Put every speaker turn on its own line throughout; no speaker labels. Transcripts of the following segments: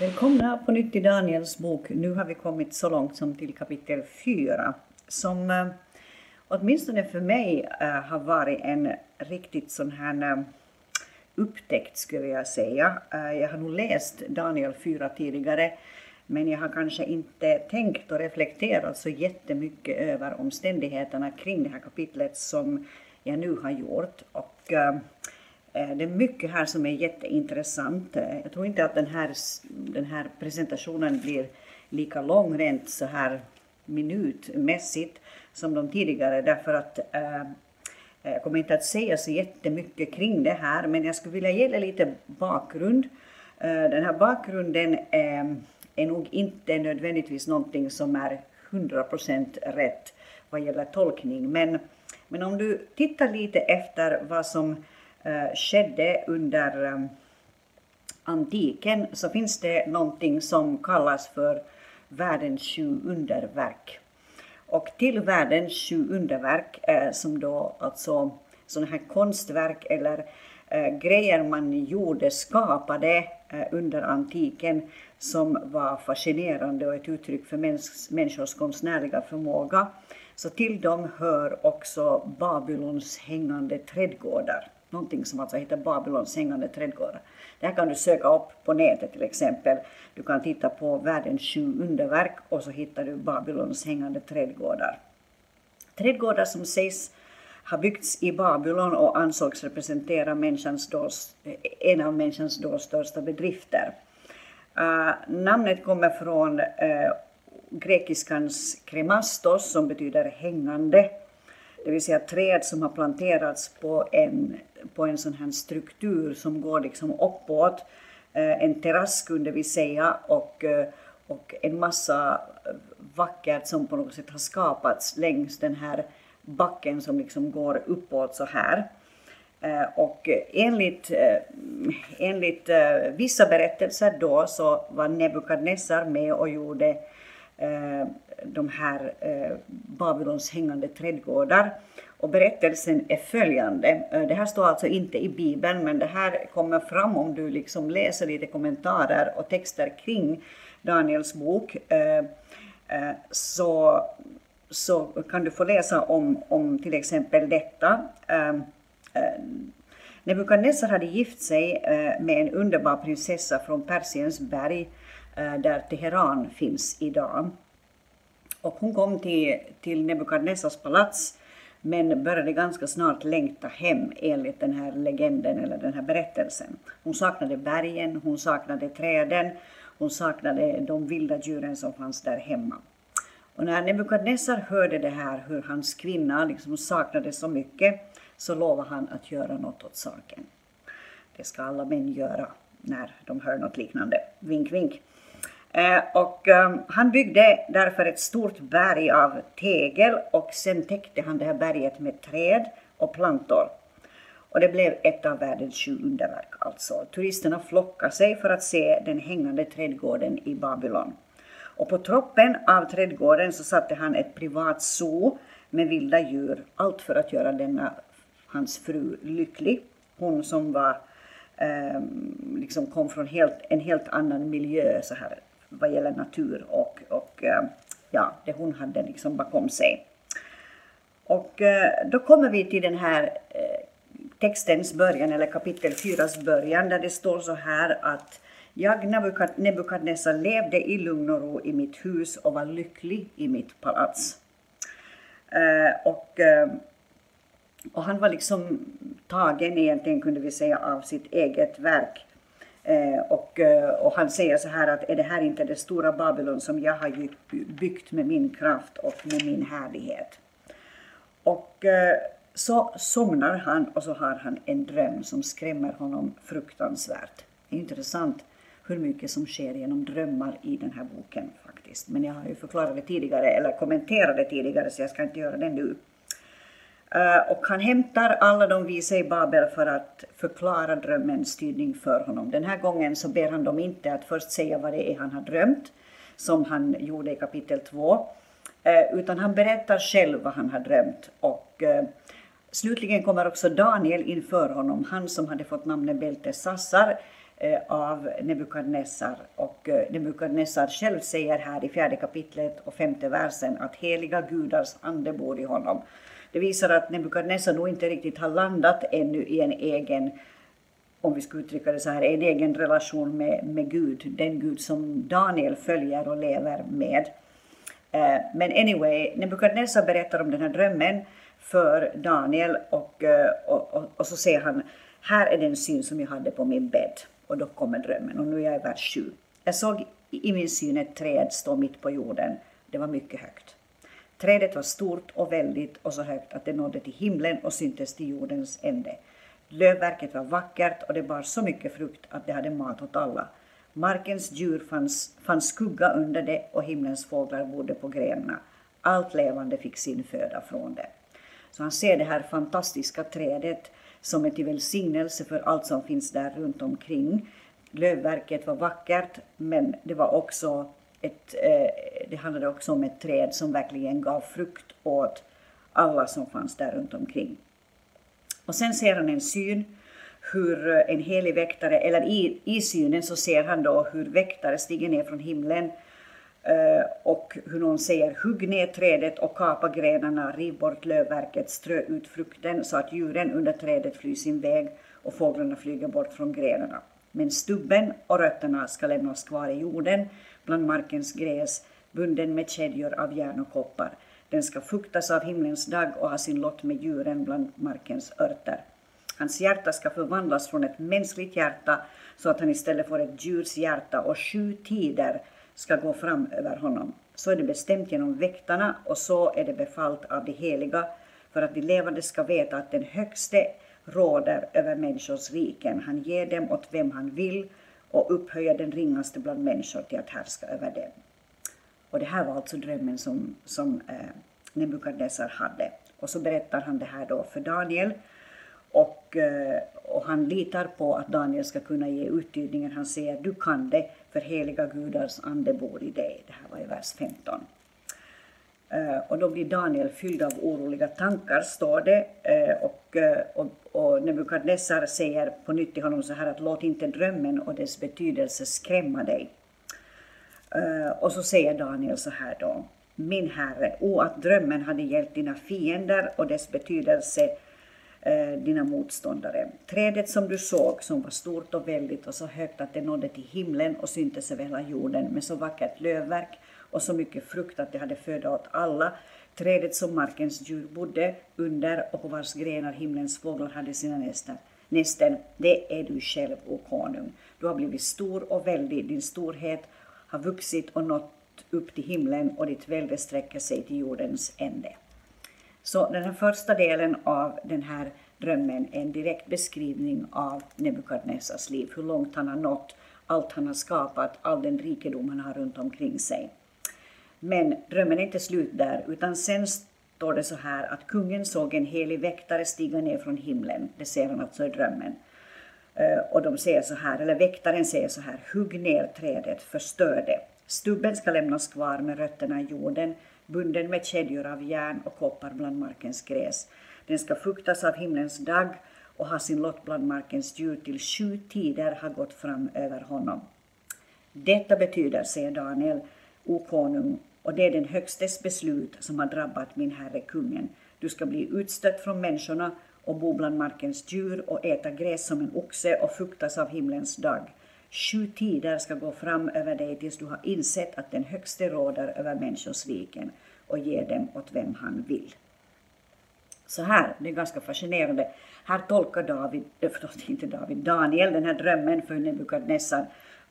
Välkomna på nytt till Daniels bok. Nu har vi kommit så långt som till kapitel 4 som eh, åtminstone för mig eh, har varit en riktigt sån här eh, upptäckt skulle jag säga. Jag har nog läst Daniel 4 tidigare men jag har kanske inte tänkt och reflekterat så jättemycket över omständigheterna kring det här kapitlet som jag nu har gjort. Och, Eh, det är mycket här som är jätteintressant. Eh, jag tror inte att den här, den här presentationen blir lika lång rent så här minutmässigt som de tidigare därför att äh, jag kommer inte att säga så jättemycket kring det här men jag skulle vilja ge dig lite bakgrund. Äh, den här bakgrunden är, är nog inte nödvändigtvis någonting som är 100% rätt vad gäller tolkning men, men om du tittar lite efter vad som Eh, Eh, skedde under eh, antiken så finns det någonting som kallas för världens sju underverk. Och till världens sju underverk eh, som då alltså sådana här konstverk eller eh, grejer man gjorde, skapade eh, under antiken som var fascinerande och ett uttryck för mäns människors konstnärliga förmåga. Så till dem hör också Babylons hängande trädgårdar någonting som alltså heter Babylons hängande trädgårdar. Det här kan du söka upp på nätet till exempel. Du kan titta på världens sju underverk och så hittar du Babylons hängande trädgårdar. Trädgårdar som sägs ha byggts i Babylon och ansågs representera människans då, eh, en av människans då största bedrifter. Uh, namnet kommer från uh, grekiskans kremastos som betyder hängande det vill säga träd som har planterats på en, på en sån här struktur som går liksom uppåt. Eh, en terrass kunde vi säga och, eh, och en massa eh, vackert som på något sätt har skapats längs den här backen som liksom går uppåt så här. Och enligt, enligt vissa berättelser då så var Nebukadnessar med och gjorde de här Babylons hängande trädgårdar. Och berättelsen är följande. Eh, det här står alltså inte i Bibeln, men det här kommer fram om du liksom läser lite kommentarer och texter kring Daniels bok. Eh, eh, så, så kan du få läsa om, om till exempel detta. Nebukadnessar hade gift sig med en underbar prinsessa från Persiens berg där Teheran finns idag. Och hon kom till, till Nebukadnessars palats men började ganska snart längta hem enligt den här legenden eller den här berättelsen. Hon saknade bergen, hon saknade träden, hon saknade de vilda djuren som fanns där hemma. Och när Nebukadnessar hörde det här, hur hans kvinna liksom saknade så mycket, så lovade han att göra något åt saken. Det ska alla män göra när de hör något liknande. Vink, vink. Eh, och ehm, han byggde därför ett stort berg av tegel och sen täckte han det här berget med träd och plantor. Och det blev ett av världens sju underverk alltså. Turisterna flockade sig för att se den hängande trädgården i Babylon. Och på toppen av trädgården så satte han ett privat zoo med vilda djur, allt för att göra denna hans fru lycklig. Hon som var, eh, liksom kom från helt, en helt annan miljö, så här vad gäller natur och, och eh, ja, det hon hade liksom bakom sig. Och eh, då kommer vi till den här eh, textens början, eller kapitel 4 början, där det står så här att jag, Nebukadnessar, levde i lugn och ro i mitt hus och var lycklig i mitt palats. och, och han var liksom tagen egentligen, kunde vi säga, av sitt eget verk. Eh, och, eh, och, han säger så här att är det här inte det stora Babylon som jag har byggt med min kraft och med min härlighet? Och eh, så somnar han och så har han en dröm som skrämmer honom fruktansvärt. Det är intressant hur mycket som sker genom drömmar i den här boken faktiskt. Men jag har ju förklarat det tidigare, eller kommenterat det tidigare, så jag ska inte göra det nu. Eh, och han hämtar alla de visa i Babel för att förklara drömmens tydning för honom. Den här gången så ber han dem inte att först säga vad det är han har drömt, som han gjorde i kapitel 2, eh, utan han berättar själv vad han har drömt. Och eh, slutligen kommer också Daniel inför honom, han som hade fått namnet Beltesassar, av Nebukadnessar. Och Nebukadnessar själv säger här i fjärde kapitlet och femte versen att heliga gudars ande bor i honom. Det visar att Nebukadnessar nog inte riktigt har landat ännu i en egen om vi ska uttrycka det så här, en egen relation med, med Gud, den Gud som Daniel följer och lever med. Eh, men anyway, Nebukadnessar berättar om den här drömmen för Daniel och, eh, och, och, och, så säger han, här är den syn som jag hade på min bädd. Och då kommer drömmen och nu är jag i vers 7. Jag såg i min syn ett träd stå mitt på jorden. Det var mycket högt. Trädet var stort och väldigt och så högt att det nådde till himlen och syntes till jordens ände. Lövverket var vackert och det bar så mycket frukt att det hade mat åt alla. Markens djur fanns, fanns skugga under det och himlens fåglar bodde på grenarna. Allt levande fick sin föda från det. Så han ser det här fantastiska trädet som är till välsignelse för allt som finns där runt omkring. Lövverket var vackert, men det var också ett, eh, det handlade också om ett träd som verkligen gav frukt åt alla som fanns där runt omkring. Och sen ser han en syn hur eh, en helig väktare, eller i, i synen så ser han då hur väktare stiger ner från himlen eh, och hur någon säger hugg ner trädet och kapa grenarna, riv bort lövverket, strö ut frukten så att djuren under trädet flyr sin väg och fåglarna flyger bort från grenarna. Men stubben och rötterna ska lämnas kvar i jorden bland markens gräs, bunden med kedjor av järn och koppar. Den ska fuktas av himlens dag och ha sin lott med djuren bland markens örter. Hans hjärta ska förvandlas från ett mänskligt hjärta så att han istället får ett djurs hjärta och sju tider ska gå fram över honom. Så är det bestämt genom väktarna och så är det befallt av de heliga för att de levande ska veta att den högste råder över människors riken. Han ger dem åt vem han vill och upphöjer den ringaste bland människor till att härska över dem. Och det här var alltså drömmen som, som eh, Nebukadnessar hade. Och så berättar han det här då för Daniel. Och, eh, och han litar på att Daniel ska kunna ge uttydningen. Han säger du kan det, för heliga gudars ande bor i dig. Det här var i vers 15. Eh, och då blir Daniel fylld av oroliga tankar, står det. Eh, och, eh, och, och Nebukadnessar säger på nytt till honom så här att låt inte drömmen och dess betydelse skrämma dig. Eh, och så säger Daniel så här då. Min herre, o att drömmen hade hjälpt dina fiender och dess betydelse eh, dina motståndare. Trädet som du såg, som var stort och väldigt och så högt att det nådde till himlen och syntes över hela jorden med så vackert lövverk och så mycket frukt att det hade föda åt alla. Trädet som markens djur bodde under och på vars grenar himlens fåglar hade sina nästen. Nästen, det är du själv, o konung. Du har blivit stor och väldig, din storhet har vuxit och nått upp till himlen och ditt välde sträcker sig till jordens ände. Så den här första delen av den här drömmen är en direkt beskrivning av Nebukadnessars liv, hur långt han har nått, allt han har skapat, all den rikedom han har runt omkring sig. Men drömmen är inte slut där, utan sen står det så här att kungen såg en helig väktare stiga ner från himlen. Det ser han alltså i drömmen. Eh, och de säger så här, eller väktaren säger så här, hugg ner trädet, förstör det. Stubben ska lämnas kvar med rötterna i jorden, bunden med kedjor av järn och koppar bland markens gräs. Den ska fuktas av himlens dag och ha sin lott bland markens djur till sju tider har gått fram över honom. Detta betyder, säger Daniel, o konung, och det är den högstes beslut som har drabbat min herre kungen. Du ska bli utstött från människorna och bo bland markens djur och äta gräs som en oxe och fuktas av himlens dag. Sju tider ska gå fram över dig tills du har insett att den högste råder över människors riken och ger dem åt vem han vill. Så här, det är ganska fascinerande. Här tolkar David, eh, förlåt inte David, Daniel den här drömmen för Nebukadnessar.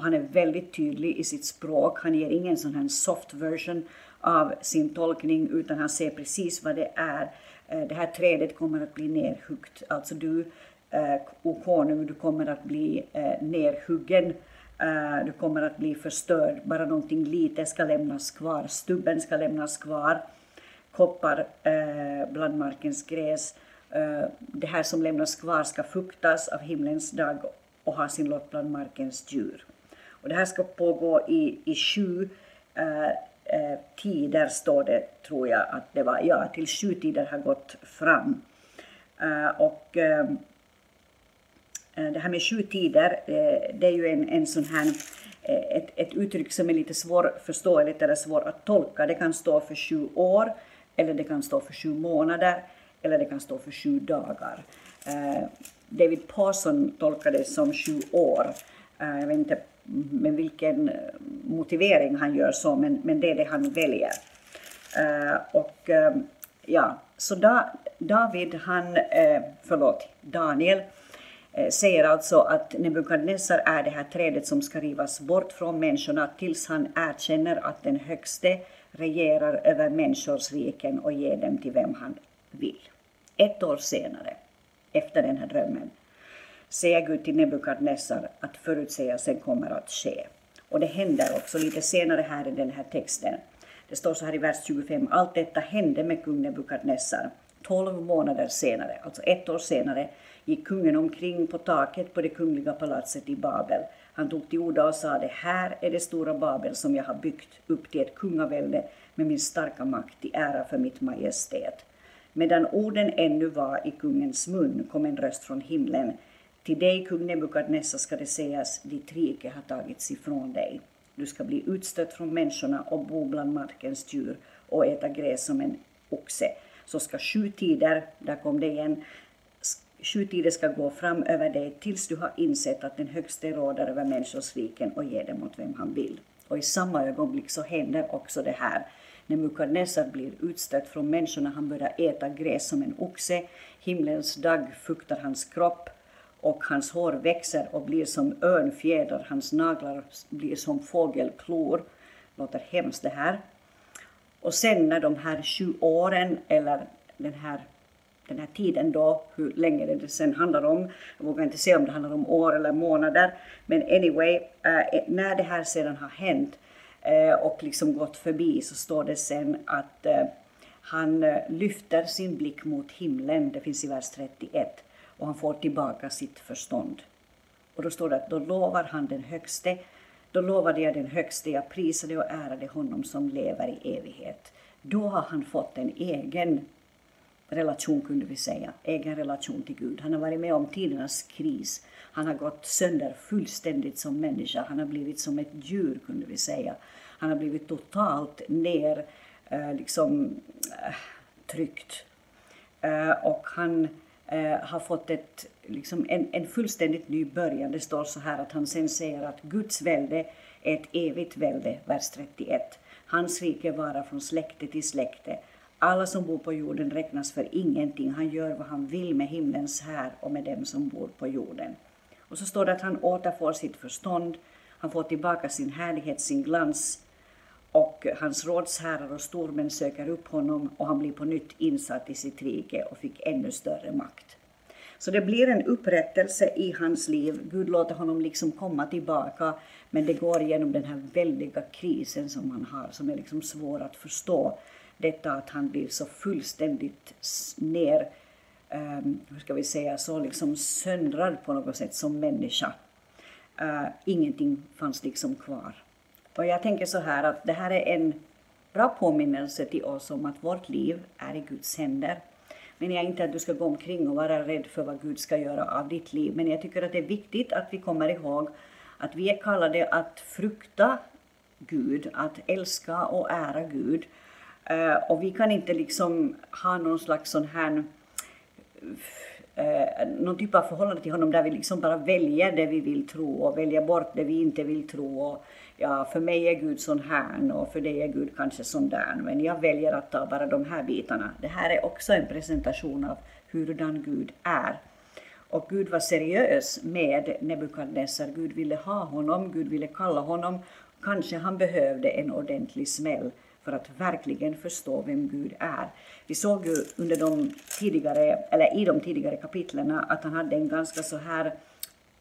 Han är väldigt tydlig i sitt språk. Han ger ingen sån här soft version av sin tolkning utan han ser precis vad det är. Eh, det här trädet kommer att bli nerhuggt. Alltså du, eh, o konung, du kommer att bli eh, nerhuggen. Du kommer att bli förstörd. Bara någonting litet ska lämnas kvar. Stubben ska lämnas kvar. Koppar bland markens gräs. Det här som lämnas kvar ska fuktas av himlens dag och ha sin lott bland markens djur. Och det här ska pågå i, i sju eh, eh, tider står det, tror jag att det var, ja, till sju tider har gått fram. Eh, och eh, eh det här med sju tider, eh, det är ju en, en sån här ett, ett uttryck som är lite svårförståeligt eller svårt att tolka. Det kan stå för sju år, eller det kan stå för sju månader, eller det kan stå för sju dagar. David Parson tolkar det som sju år. Jag vet inte med vilken eh, motivering han gör så, men, men det är det han väljer. Eh, och eh, ja, så da, David, han, förlåt, Daniel, säger alltså att Nebukadnessar är det här trädet som ska rivas bort från människorna tills han erkänner att den högste regerar över människors riken och ger dem till vem han vill. Ett år senare, efter den här drömmen, säger Gud till Nebukadnessar att förutsägelsen kommer att ske. Och det händer också lite senare här i den här texten. Det står så här i vers 25. Allt detta hände med kung Nebukadnessar. Tolv månader senare, alltså ett år senare, gick kungen omkring på taket på det kungliga palatset i Babel. Han tog till orda och sade, här är det stora Babel som jag har byggt upp till ett kungavälde med min starka makt till ära för mitt majestät. Medan orden ännu var i kungens mun kom en röst från himlen. Till dig, kung Nebukadnessar, ska det sägas, ditt rike har tagits ifrån dig. Du ska bli utstött från människorna och bo bland markens djur och äta gräs som en oxe. Så ska sju tider, där kom det igen, Sju tider ska gå fram över dig tills du har insett att den högste råder över människors riken och ger dem åt vem han vill. Och i samma ögonblick så händer också det här. Nebukadnessar blir utstött från människorna, han börjar äta gräs som en oxe, himlens dag fuktar hans kropp och hans hår växer och blir som örnfjäder, hans naglar blir som fågelklor. Låter hemskt det här. Och sen när de här sju åren, eller den här den här tiden då, hur länge det sen handlar om. Jag vågar inte säga om det handlar om år eller månader. Men anyway, eh, eh, när det här sedan har hänt eh, och liksom gått förbi så står det sen att han lyfter sin blick mot himlen, det finns i vers 31, och han får tillbaka sitt förstånd. Och då står det att då lovar han den högste, då lovade jag den högste, jag prisade och ärade honom som lever i evighet. Då har han fått en egen relation kunde vi säga, egen relation till Gud. Han har varit med om tidernas kris. Han har gått sönder fullständigt som människa. Han har blivit som ett djur kunde vi säga. Han har blivit totalt ner, eh, liksom eh, tryckt. Eh, och han eh, har fått ett, liksom en, en fullständigt ny början. Det står så här att han sen säger att Guds välde är ett evigt välde, vers 31. Hans rike varar från släkte till släkte alla som bor på jorden räknas för ingenting. Han gör vad han vill med himlens här och med dem som bor på jorden. Och så står det att han återfår sitt förstånd, han får tillbaka sin härlighet, sin glans och hans rådsherrar och stormän söker upp honom och han blir på nytt insatt i sitt rike och fick ännu större makt. Så det blir en upprättelse i hans liv. Gud låter honom liksom komma tillbaka, men det går genom den här väldiga krisen som han har, som är liksom svår att förstå detta att han blir så fullständigt ner, um, hur ska vi säga, så liksom söndrad på något sätt som människa. Uh, ingenting fanns liksom kvar. Och jag tänker så här att det här är en bra påminnelse till oss om att vårt liv är i Guds händer. Men jag inte att du ska gå omkring och vara rädd för vad Gud ska göra av ditt liv. Men jag tycker att det är viktigt att vi kommer ihåg att vi är kallade att frukta Gud, att älska och ära Gud Uh, och vi kan inte liksom ha någon slags sån här uh, någon typ av förhållande till honom där vi liksom bara väljer det vi vill tro och väljer bort det vi inte vill tro. Och, ja, för mig är Gud sån här och för dig är Gud kanske sån där, men jag väljer att ta bara de här bitarna. Det här är också en presentation av hurdan Gud är. Och Gud var seriös med Nebukadnessar. Gud ville ha honom, Gud ville kalla honom. Kanske han behövde en ordentlig smäll för att verkligen förstå vem Gud är. Vi såg ju under de tidigare, eller i de tidigare kapitlen att han hade en ganska så här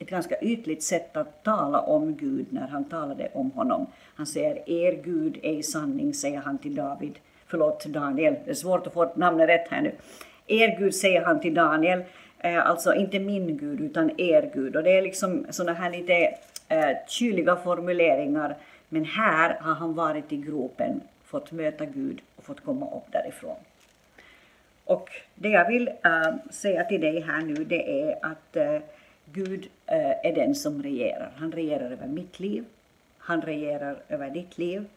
ett ganska ytligt sätt att tala om Gud när han talade om honom. Han säger er Gud är i sanning, säger han till David. Förlåt Daniel, det är svårt att få namnet rätt här nu. Er Gud säger han till Daniel, eh, alltså inte min Gud utan er Gud. Och det är liksom sådana här lite eh, kyliga formuleringar. Men här har han varit i gropen fått möta Gud och fått komma upp därifrån. Och det jag vill eh, säga till dig här nu det är att Gud eh, är den som regerar. Han regerar över mitt liv, han regerar över ditt liv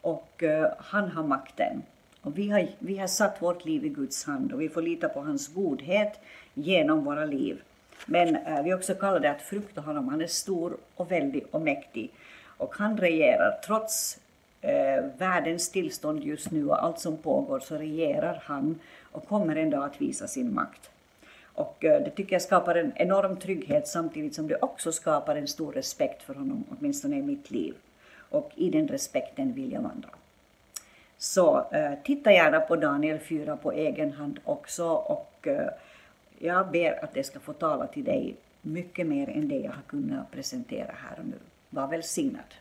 och eh, han har makten. Och vi, har, vi har satt vårt liv i Guds hand och vi får lita på hans godhet genom våra liv. Men eh, vi också kallar det att frukta honom. Han är stor och väldig och mäktig. Och han regerar. Trots eh, världens tillstånd just nu och allt som pågår så regerar han och kommer en dag att visa sin makt. Och eh, det tycker jag skapar en enorm trygghet samtidigt som det också skapar en stor respekt för honom, åtminstone i mitt liv. Och i den respekten vill jag vandra. Så eh, titta gärna på Daniel 4 på egen hand också och eh, jag ber att det ska få tala till dig mycket mer än det jag har kunnat presentera här och nu. Var välsignad!